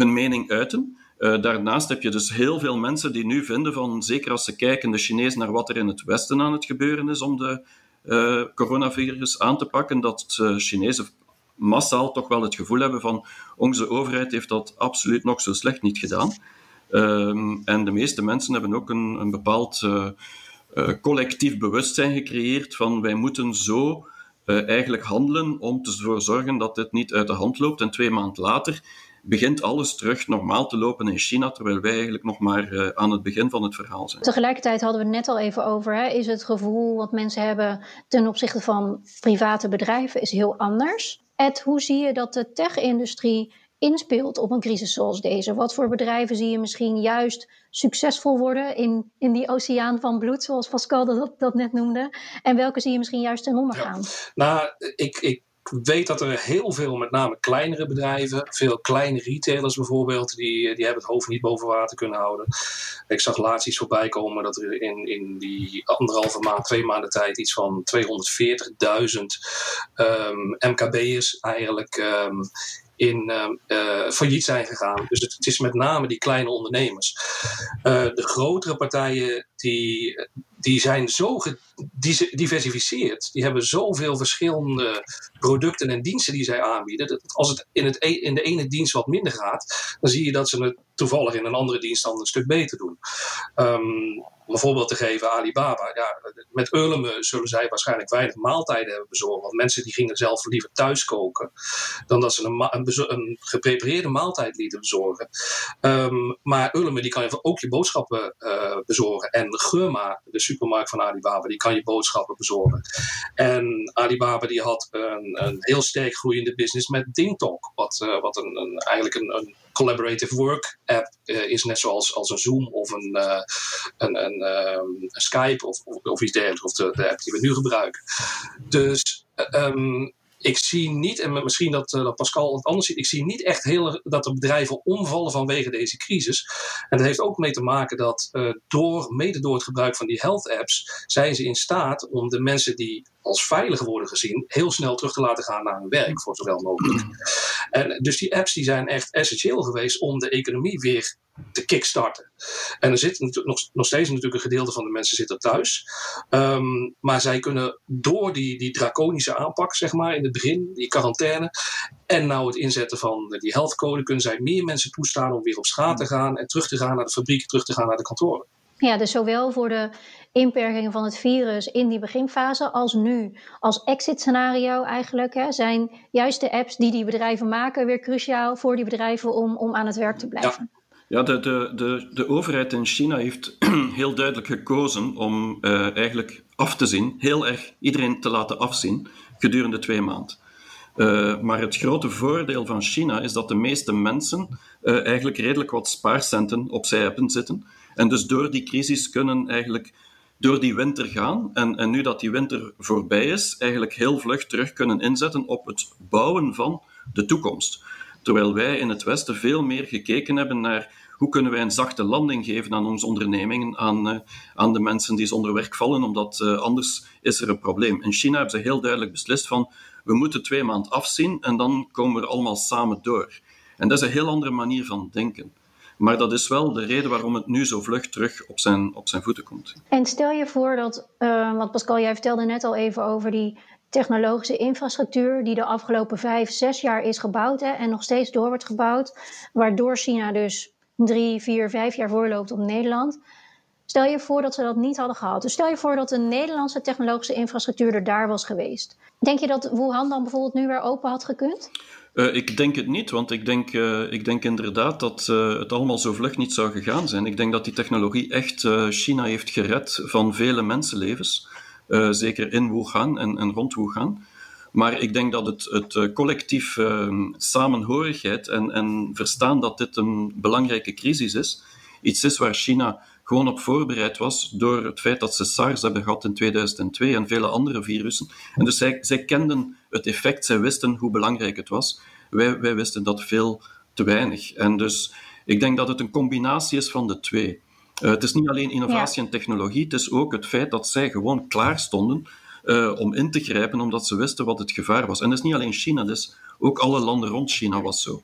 hun mening uiten. Uh, daarnaast heb je dus heel veel mensen die nu vinden van, zeker als ze kijken, de Chinezen, naar wat er in het Westen aan het gebeuren is om de uh, coronavirus aan te pakken, dat uh, Chinezen massaal toch wel het gevoel hebben van onze overheid heeft dat absoluut nog zo slecht niet gedaan. Um, en de meeste mensen hebben ook een, een bepaald collectief bewustzijn gecreëerd van wij moeten zo eigenlijk handelen om ervoor zorgen dat dit niet uit de hand loopt. En twee maanden later begint alles terug normaal te lopen in China, terwijl wij eigenlijk nog maar uh, aan het begin van het verhaal zijn. Tegelijkertijd hadden we het net al even over, hè, is het gevoel wat mensen hebben ten opzichte van private bedrijven is heel anders. Ed, hoe zie je dat de tech-industrie inspeelt op een crisis zoals deze? Wat voor bedrijven zie je misschien juist succesvol worden in, in die oceaan van bloed, zoals Pascal dat, dat net noemde? En welke zie je misschien juist ten onder gaan? Ja. Nou, ik, ik weet dat er heel veel, met name kleinere bedrijven, veel kleine retailers bijvoorbeeld, die, die hebben het hoofd niet boven water kunnen houden. Ik zag laatst iets voorbij komen dat er in, in die anderhalve maand, twee maanden tijd, iets van 240.000 um, MKB'ers eigenlijk um, in uh, failliet zijn gegaan. Dus het, is met name die kleine ondernemers. Uh, de grotere partijen die, die zijn zo gediversifieerd. Die hebben zoveel verschillende producten en diensten die zij aanbieden. Dat als het in, het e- in de ene dienst wat minder gaat, dan zie je dat ze het toevallig in een andere dienst dan een stuk beter doen. Um, om een voorbeeld te geven, Alibaba. Ja, met Urleme zullen zij waarschijnlijk weinig maaltijden hebben bezorgd. Want mensen die gingen zelf liever thuis koken. Dan dat ze een, een, geprepareerde maaltijd lieten bezorgen. Um, maar Urleme die kan ook je boodschappen uh, bezorgen. En Geurma, de supermarkt van Alibaba, die kan je boodschappen bezorgen. En Alibaba die had een, een heel sterk groeiende business met DingTalk. Wat, uh, wat een, een, eigenlijk een collaborative work app uh, is, net zoals als een Zoom of een, uh, een, een, een, Skype of, of, iets dergelijks, of de, app die we nu gebruiken. Dus um, ik zie niet, en misschien dat, dat Pascal het anders ziet, ik zie niet echt heel, dat de bedrijven omvallen vanwege deze crisis. En dat heeft ook mee te maken dat door, mede door het gebruik van die health apps, zijn ze in staat om de mensen die als veilig worden gezien, heel snel terug te laten gaan naar hun werk, voor zowel mogelijk. En dus die apps die zijn echt essentieel geweest om de economie weer te kickstarten. En er zit nog, nog steeds natuurlijk een gedeelte van de mensen zitten thuis. Um, maar zij kunnen door die, die draconische aanpak, zeg maar, in het begin, die quarantaine, en nou het inzetten van die healthcode, kunnen zij meer mensen toestaan om weer op straat te gaan en terug te gaan naar de fabrieken, terug te gaan naar de kantoren. Ja, dus zowel voor de inperkingen van het virus in die beginfase als nu als exit scenario eigenlijk hè, zijn juist de apps die die bedrijven maken weer cruciaal voor die bedrijven om, om aan het werk te blijven. Ja. Ja, de, de, de, de overheid in China heeft heel duidelijk gekozen om uh, eigenlijk af te zien, heel erg iedereen te laten afzien gedurende twee maanden. Uh, maar het grote voordeel van China is dat de meeste mensen uh, eigenlijk redelijk wat spaarcenten opzij hebben zitten. En dus door die crisis kunnen eigenlijk door die winter gaan. En, en nu dat die winter voorbij is, eigenlijk heel vlug terug kunnen inzetten op het bouwen van de toekomst. Terwijl wij in het Westen veel meer gekeken hebben naar hoe kunnen wij een zachte landing geven aan onze ondernemingen, aan, uh, aan de mensen die zonder werk vallen, omdat uh, anders is er een probleem. In China hebben ze heel duidelijk beslist van we moeten twee maanden afzien en dan komen we allemaal samen door. En dat is een heel andere manier van denken. Maar dat is wel de reden waarom het nu zo vlug terug op zijn, op zijn voeten komt. En stel je voor dat, uh, wat Pascal, jij vertelde net al even over die technologische infrastructuur die de afgelopen vijf, zes jaar is gebouwd en nog steeds door wordt gebouwd, waardoor China dus drie, vier, vijf jaar voorloopt op Nederland. Stel je voor dat ze dat niet hadden gehad. Dus stel je voor dat de Nederlandse technologische infrastructuur er daar was geweest. Denk je dat Wuhan dan bijvoorbeeld nu weer open had gekund? Uh, ik denk het niet, want ik denk, uh, ik denk inderdaad dat uh, het allemaal zo vlug niet zou gegaan zijn. Ik denk dat die technologie echt China heeft gered van vele mensenlevens. zeker in Wuhan en, en rond Wuhan. Maar ik denk dat het, het collectief samenhorigheid en, en verstaan dat dit een belangrijke crisis is, iets is waar China gewoon op voorbereid was door het feit dat ze SARS hebben gehad in 2002 en vele andere virussen. En dus zij, zij kenden het effect, zij wisten hoe belangrijk het was. Wij, wij wisten dat veel te weinig. En dus ik denk dat het een combinatie is van de twee. Uh, het is niet alleen innovatie ja. en technologie, het is ook het feit dat zij gewoon klaar stonden uh, om in te grijpen, omdat ze wisten wat het gevaar was. En dat is niet alleen China, dus ook alle landen rond China was zo.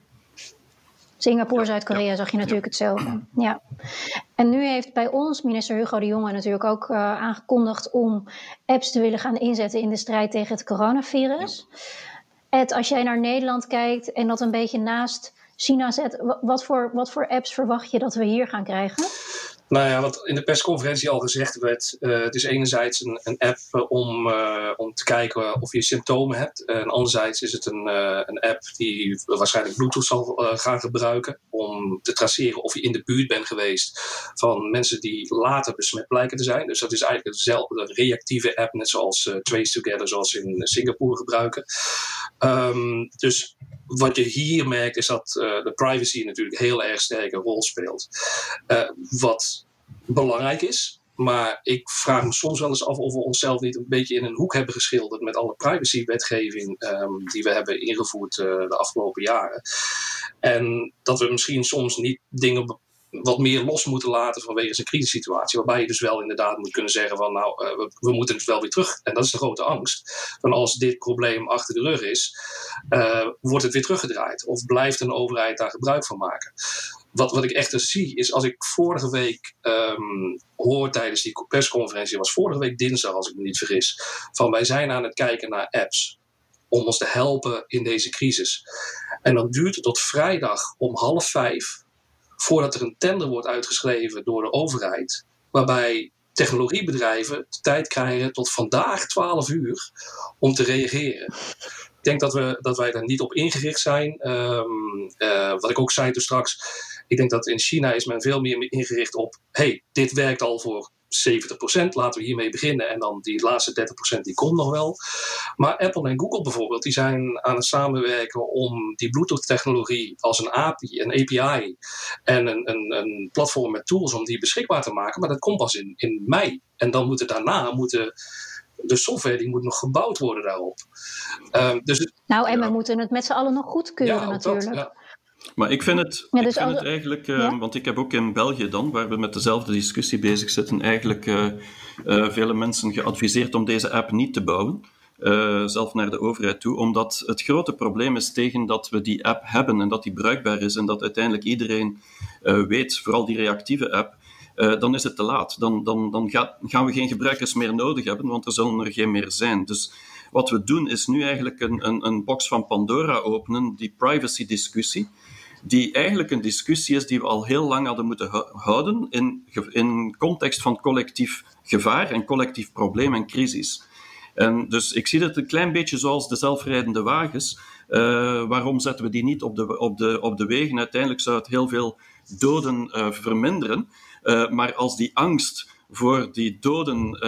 Singapore, Zuid-Korea zag je natuurlijk hetzelfde. Ja. En nu heeft bij ons minister Hugo de Jonge natuurlijk ook uh, aangekondigd om apps te willen gaan inzetten in de strijd tegen het coronavirus. Ed, als jij naar Nederland kijkt en dat een beetje naast China zet, wat voor, wat voor apps verwacht je dat we hier gaan krijgen? Nou ja, wat in de persconferentie al gezegd werd, uh, het is enerzijds een, een app uh, om, uh, om te kijken of je symptomen hebt. En anderzijds is het een, een app die waarschijnlijk Bluetooth zal gaan gebruiken om te traceren of je in de buurt bent geweest van mensen die later besmet blijken te zijn. Dus dat is eigenlijk dezelfde reactieve app, net zoals Trace Together, zoals in Singapore gebruiken. Um, dus wat je hier merkt is dat uh, de privacy natuurlijk heel erg sterk een rol speelt. Uh, wat belangrijk is. Maar ik vraag me soms wel eens af of we onszelf niet een beetje in een hoek hebben geschilderd met alle privacywetgeving um, die we hebben ingevoerd uh, de afgelopen jaren. En dat we misschien soms niet dingen wat meer los moeten laten vanwege een crisissituatie. Waarbij je dus wel inderdaad moet kunnen zeggen van nou, uh, we, moeten het wel weer terug. En dat is de grote angst. Van als dit probleem achter de rug is, uh, wordt het weer teruggedraaid. Of blijft een overheid daar gebruik van maken. wat, wat ik echt dus zie, is als ik vorige week um, hoor tijdens die persconferentie, was vorige week dinsdag, als ik me niet vergis, van wij zijn aan het kijken naar apps om ons te helpen in deze crisis. En dan duurt het tot vrijdag om half vijf voordat er een tender wordt uitgeschreven door de overheid, waarbij technologiebedrijven de tijd krijgen tot vandaag 12 uur om te reageren. Ik denk dat, we, dat wij daar niet op ingericht zijn. Um, uh, wat ik ook zei toen straks, ik denk dat in China is men veel meer ingericht op, hey, dit werkt al voor 70%, laten we hiermee beginnen. En dan die laatste 30% die komt nog wel. Maar Apple en Google bijvoorbeeld, die zijn aan het samenwerken om die Bluetooth-technologie als een API, een API en een, een, een, platform met tools om die beschikbaar te maken. Maar dat komt pas in, in mei. En dan moeten daarna moeten de software die moet nog gebouwd worden daarop. Um, dus, nou, en we moeten het met z'n allen nog goedkeuren ja, natuurlijk. Dat, ja. Maar ik vind het, ja, dus ik vind het eigenlijk, uh, want ik heb ook in België dan, waar we met dezelfde discussie bezig zitten, eigenlijk uh, uh, vele mensen geadviseerd om deze app niet te bouwen. zelf naar de overheid toe, omdat het grote probleem is tegen dat we die app hebben en dat die bruikbaar is en dat uiteindelijk iedereen weet, vooral die reactieve app, dan is het te laat. Dan, dan, dan gaan we geen gebruikers meer nodig hebben, want er zullen er geen meer zijn. Dus wat we doen is nu eigenlijk een, een, een box van Pandora openen, die privacy-discussie die eigenlijk een discussie is die we al heel lang hadden moeten houden in, in context van collectief gevaar en collectief probleem en crisis. En dus ik zie het een klein beetje zoals de zelfrijdende wagens. Uh, waarom zetten we die niet op de, op, de, op de wegen? Uiteindelijk zou het heel veel doden uh, verminderen. Uh, maar als die angst voor die doden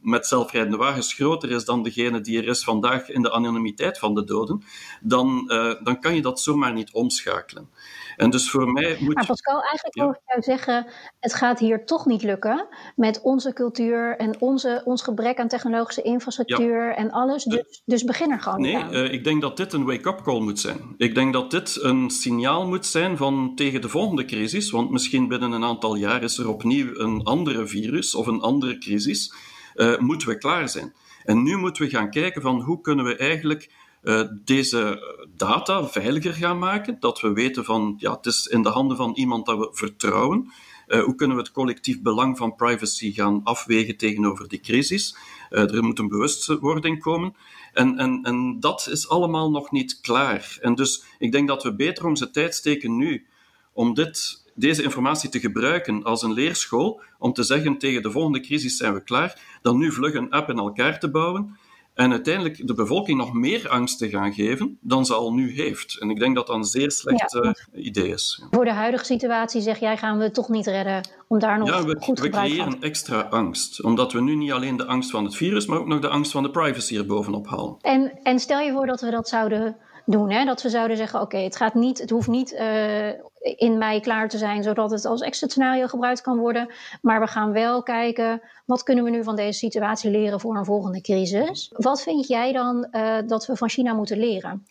met zelfrijdende wagens groter is dan degene die er is vandaag in de anonimiteit van de doden, dan, dan kan je dat zomaar niet omschakelen. En dus voor mij moet maar Pascal, eigenlijk ja. ik jou zeggen, het gaat hier toch niet lukken met onze cultuur en onze, ons gebrek aan technologische infrastructuur ja. en alles. Dus, dus begin er gewoon nee, uh, ik denk dat dit een wake-up call moet zijn. Ik denk dat dit een signaal moet zijn van tegen de volgende crisis, want misschien binnen een aantal jaar is er opnieuw een andere virus of een andere crisis, uh, moeten we klaar zijn. En nu moeten we gaan kijken van hoe kunnen we eigenlijk uh, deze data veiliger gaan maken. Dat we weten van, ja, het is in de handen van iemand dat we vertrouwen. Uh, hoe kunnen we het collectief belang van privacy gaan afwegen tegenover die crisis? Uh, er moet een bewustwording komen. En, en, en dat is allemaal nog niet klaar. En dus ik denk dat we beter onze tijd steken nu om dit, deze informatie te gebruiken als een leerschool, om te zeggen tegen de volgende crisis zijn we klaar, dan nu vlug een app in elkaar te bouwen en uiteindelijk de bevolking nog meer angst te gaan geven dan ze al nu heeft. En ik denk dat dat een zeer slecht ja. uh, idee is. Voor de huidige situatie zeg jij, gaan we het toch niet redden om daar nog ja, we, goed we creëren extra angst. Omdat we nu niet alleen de angst van het virus, maar ook nog de angst van de privacy erbovenop halen. En, en stel je voor dat we dat zouden doen. Hè? Dat we zouden zeggen, oké, het gaat niet, het hoeft niet uh, in mei klaar te zijn, zodat het als exit scenario gebruikt kan worden. Maar we gaan wel kijken, wat kunnen we nu van deze situatie leren voor een volgende crisis? Wat vind jij dan uh, dat we van China moeten leren?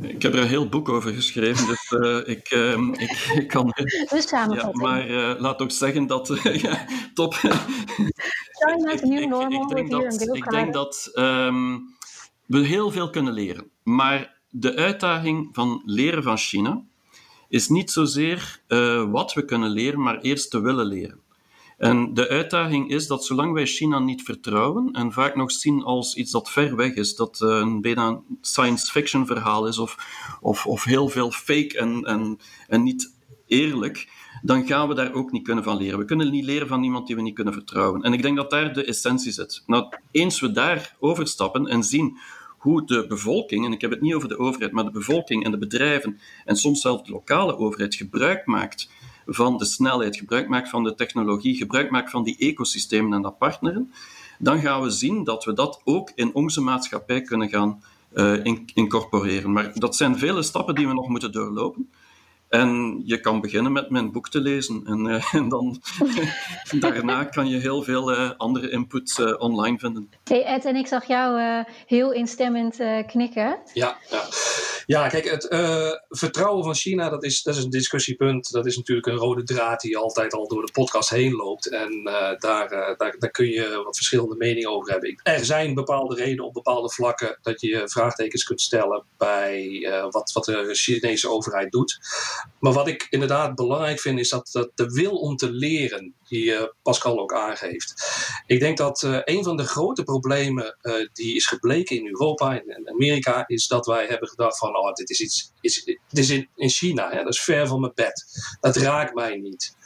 Ik heb er een heel boek over geschreven, dus uh, ik, uh, ik, ik, kan... Dus ja, maar laat ook zeggen dat... ja, top. China is nieuw normal. Ik, ik, denk dat, ik denk dat um, we heel veel kunnen leren. Maar de uitdaging van leren van China is niet zozeer uh, wat we kunnen leren, maar eerst te willen leren. En de uitdaging is dat zolang wij China niet vertrouwen en vaak nog zien als iets dat ver weg is, dat uh, een bijna science fiction verhaal is of, of, of heel veel fake en, en, en niet eerlijk, dan gaan we daar ook niet kunnen van leren. We kunnen niet leren van iemand die we niet kunnen vertrouwen. En ik denk dat daar de essentie zit. Nou, eens we daar overstappen en zien hoe de bevolking, en ik heb het niet over de overheid, maar de bevolking en de bedrijven en soms zelfs de lokale overheid gebruik maakt van de snelheid, gebruik maakt van de technologie, gebruik maakt van die ecosystemen en dat partneren, dan gaan we zien dat we dat ook in onze maatschappij kunnen gaan uh, incorporeren. Maar dat zijn vele stappen die we nog moeten doorlopen. En je kan beginnen met mijn boek te lezen. En, uh, en dan daarna kan je heel veel uh, andere inputs uh, online vinden. Ed, en ik zag jou heel instemmend knikken. Ja, ja. Ja, kijk, het uh, vertrouwen van China, dat is, dat is een discussiepunt. Dat is natuurlijk een rode draad die altijd al door de podcast heen loopt. En daar, daar, daar kun je wat verschillende meningen over hebben. Er zijn bepaalde redenen op bepaalde vlakken dat je vraagtekens kunt stellen bij wat, wat de Chinese overheid doet. Maar wat ik inderdaad belangrijk vind, is dat, dat de wil om te leren, die Pascal ook aangeeft. Ik denk dat een van de grote problemen die is gebleken in Europa en Amerika, is dat wij hebben gedacht van oh, dit is iets, is, dit is in, in China, hè, dat is ver van mijn bed. Dat raakt mij niet.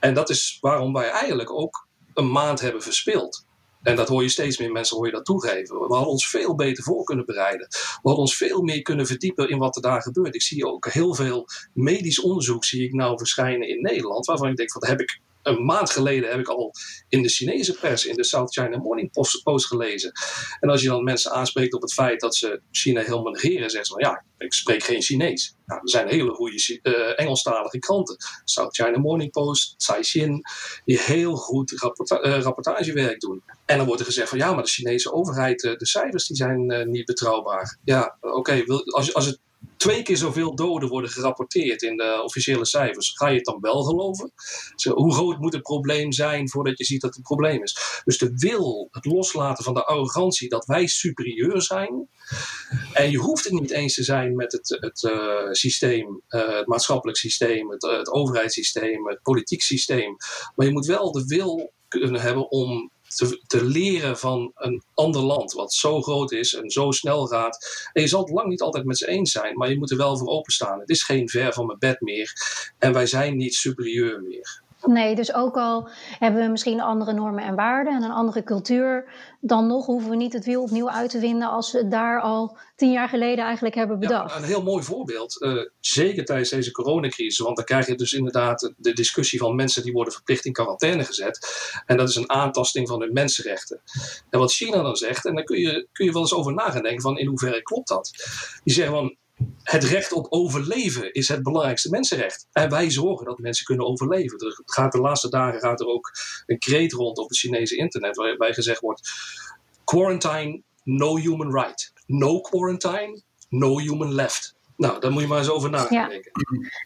En dat is waarom wij eigenlijk ook een maand hebben verspild. En dat hoor je steeds meer mensen hoor je dat toegeven. We hadden ons veel beter voor kunnen bereiden. We hadden ons veel meer kunnen verdiepen in wat er daar gebeurt. Ik zie ook heel veel medisch onderzoek zie ik nou verschijnen in Nederland. Waarvan ik denk, dat heb ik een maand geleden heb ik al in de Chinese pers, in de South China Morning Post, gelezen. En als je dan mensen aanspreekt op het feit dat ze China helemaal negeren, zeggen ze van ja, ik spreek geen Chinees. Nou, er zijn hele goede uh, Engelstalige kranten. South China Morning Post, Caixin, die heel goed uh, rapportagewerk doen. En dan wordt er gezegd van ja, maar de Chinese overheid, uh, de cijfers die zijn niet betrouwbaar. Ja, oké, als, als het twee keer zoveel doden worden gerapporteerd in de officiële cijfers. Ga je het dan wel geloven? hoe groot moet het probleem zijn voordat je ziet dat het een probleem is? Dus de wil, het loslaten van de arrogantie dat wij superieur zijn. En je hoeft het niet eens te zijn met het, het uh, systeem, uh, het maatschappelijk systeem, het, het overheidssysteem, het politiek systeem. Maar je moet wel de wil kunnen hebben om te, leren van een ander land, wat zo groot is en zo snel gaat. En je zal het lang niet altijd met ze eens zijn, maar je moet er wel voor openstaan. Het is geen ver van mijn bed meer en wij zijn niet superieur meer. Nee, dus ook al hebben we misschien andere normen en waarden en een andere cultuur, dan nog hoeven we niet het wiel opnieuw uit te vinden als we het daar al tien jaar geleden eigenlijk hebben bedacht. Ja, een heel mooi voorbeeld, uh, zeker tijdens deze coronacrisis, want dan krijg je dus inderdaad de discussie van mensen die worden verplicht in quarantaine gezet. En dat is een aantasting van hun mensenrechten. En wat China dan zegt, en daar kun je, kun je wel eens over na gaan denken van in hoeverre klopt dat. Die zeggen van het recht op overleven is het belangrijkste mensenrecht. En wij zorgen dat mensen kunnen overleven. Er gaat de laatste dagen gaat er ook een kreet rond op het Chinese internet waarbij gezegd wordt: quarantine, no human right. No quarantine, no human left. Nou, daar moet je maar eens over nadenken.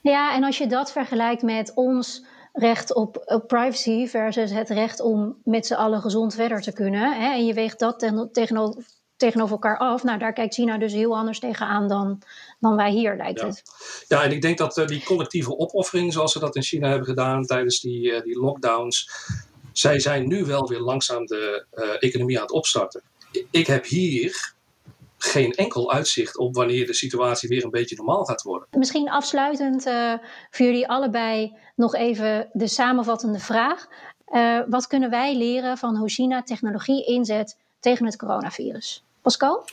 Ja. ja, en als je dat vergelijkt met ons recht op, op, privacy versus het recht om met z'n allen gezond verder te kunnen. Hè, en je weegt dat ten, tegenover tegenover elkaar af. Nou, daar kijkt China dus heel anders tegenaan dan, dan wij hier, lijkt ja. het. Ja, en ik denk dat uh, die collectieve opoffering, zoals ze dat in China hebben gedaan tijdens die, uh, die lockdowns, zij zijn nu wel weer langzaam de uh, economie aan het opstarten. Ik heb hier geen enkel uitzicht op wanneer de situatie weer een beetje normaal gaat worden. Misschien afsluitend voor jullie allebei nog even de samenvattende vraag. wat kunnen wij leren van hoe China technologie inzet tegen het coronavirus? Pascal?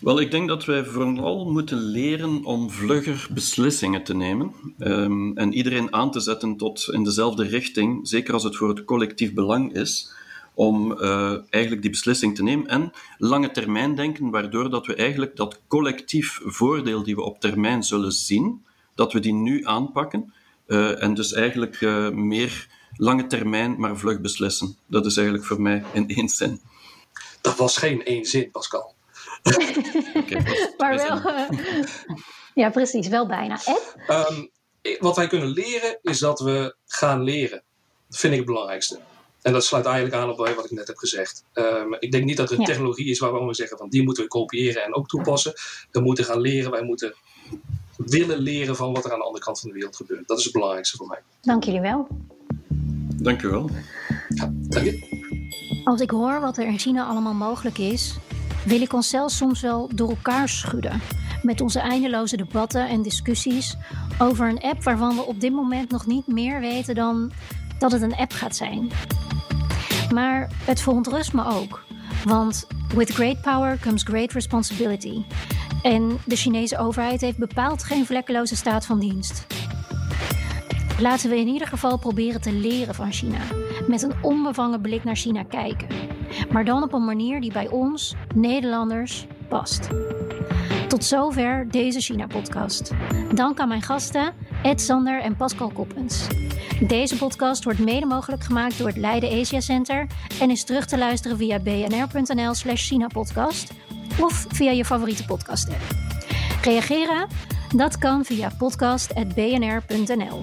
Wel, ik denk dat wij vooral moeten leren om vlugger beslissingen te nemen um, en iedereen aan te zetten tot in dezelfde richting, zeker als het voor het collectief belang is, om uh, eigenlijk die beslissing te nemen en lange termijn denken, waardoor dat we eigenlijk dat collectief voordeel die we op termijn zullen zien, dat we die nu aanpakken uh, en dus eigenlijk uh, meer lange termijn, maar vlug beslissen. Dat is eigenlijk voor mij in één zin. Dat was geen één zin, Pascal. maar wel. Uh, ja, precies, wel bijna. Um, wat wij kunnen leren is dat we gaan leren. Dat vind ik het belangrijkste. En dat sluit eigenlijk aan op wat ik net heb gezegd. Um, ik denk niet dat er een ja. technologie is waarvan we zeggen van die moeten we kopiëren en ook toepassen. We moeten gaan leren, wij moeten willen leren van wat er aan de andere kant van de wereld gebeurt. Dat is het belangrijkste voor mij. Dank jullie wel. Dank u wel. Ja, dank je. Als ik hoor wat er in China allemaal mogelijk is, wil ik onszelf soms wel door elkaar schudden. Met onze eindeloze debatten en discussies over een app waarvan we op dit moment nog niet meer weten dan dat het een app gaat zijn. Maar het verontrust me ook. Want with great power comes great responsibility. En de Chinese overheid heeft bepaald geen vlekkeloze staat van dienst. Laten we in ieder geval proberen te leren van China. Met een onbevangen blik naar China kijken. Maar dan op een manier die bij ons, Nederlanders, past. Tot zover deze China-podcast. Dank aan mijn gasten, Ed Sander en Pascal Koppens. Deze podcast wordt mede mogelijk gemaakt door het Leiden Asia Center en is terug te luisteren via bnr.nl/slash China-podcast of via je favoriete podcast-app. Reageren? Dat kan via podcast.bnr.nl.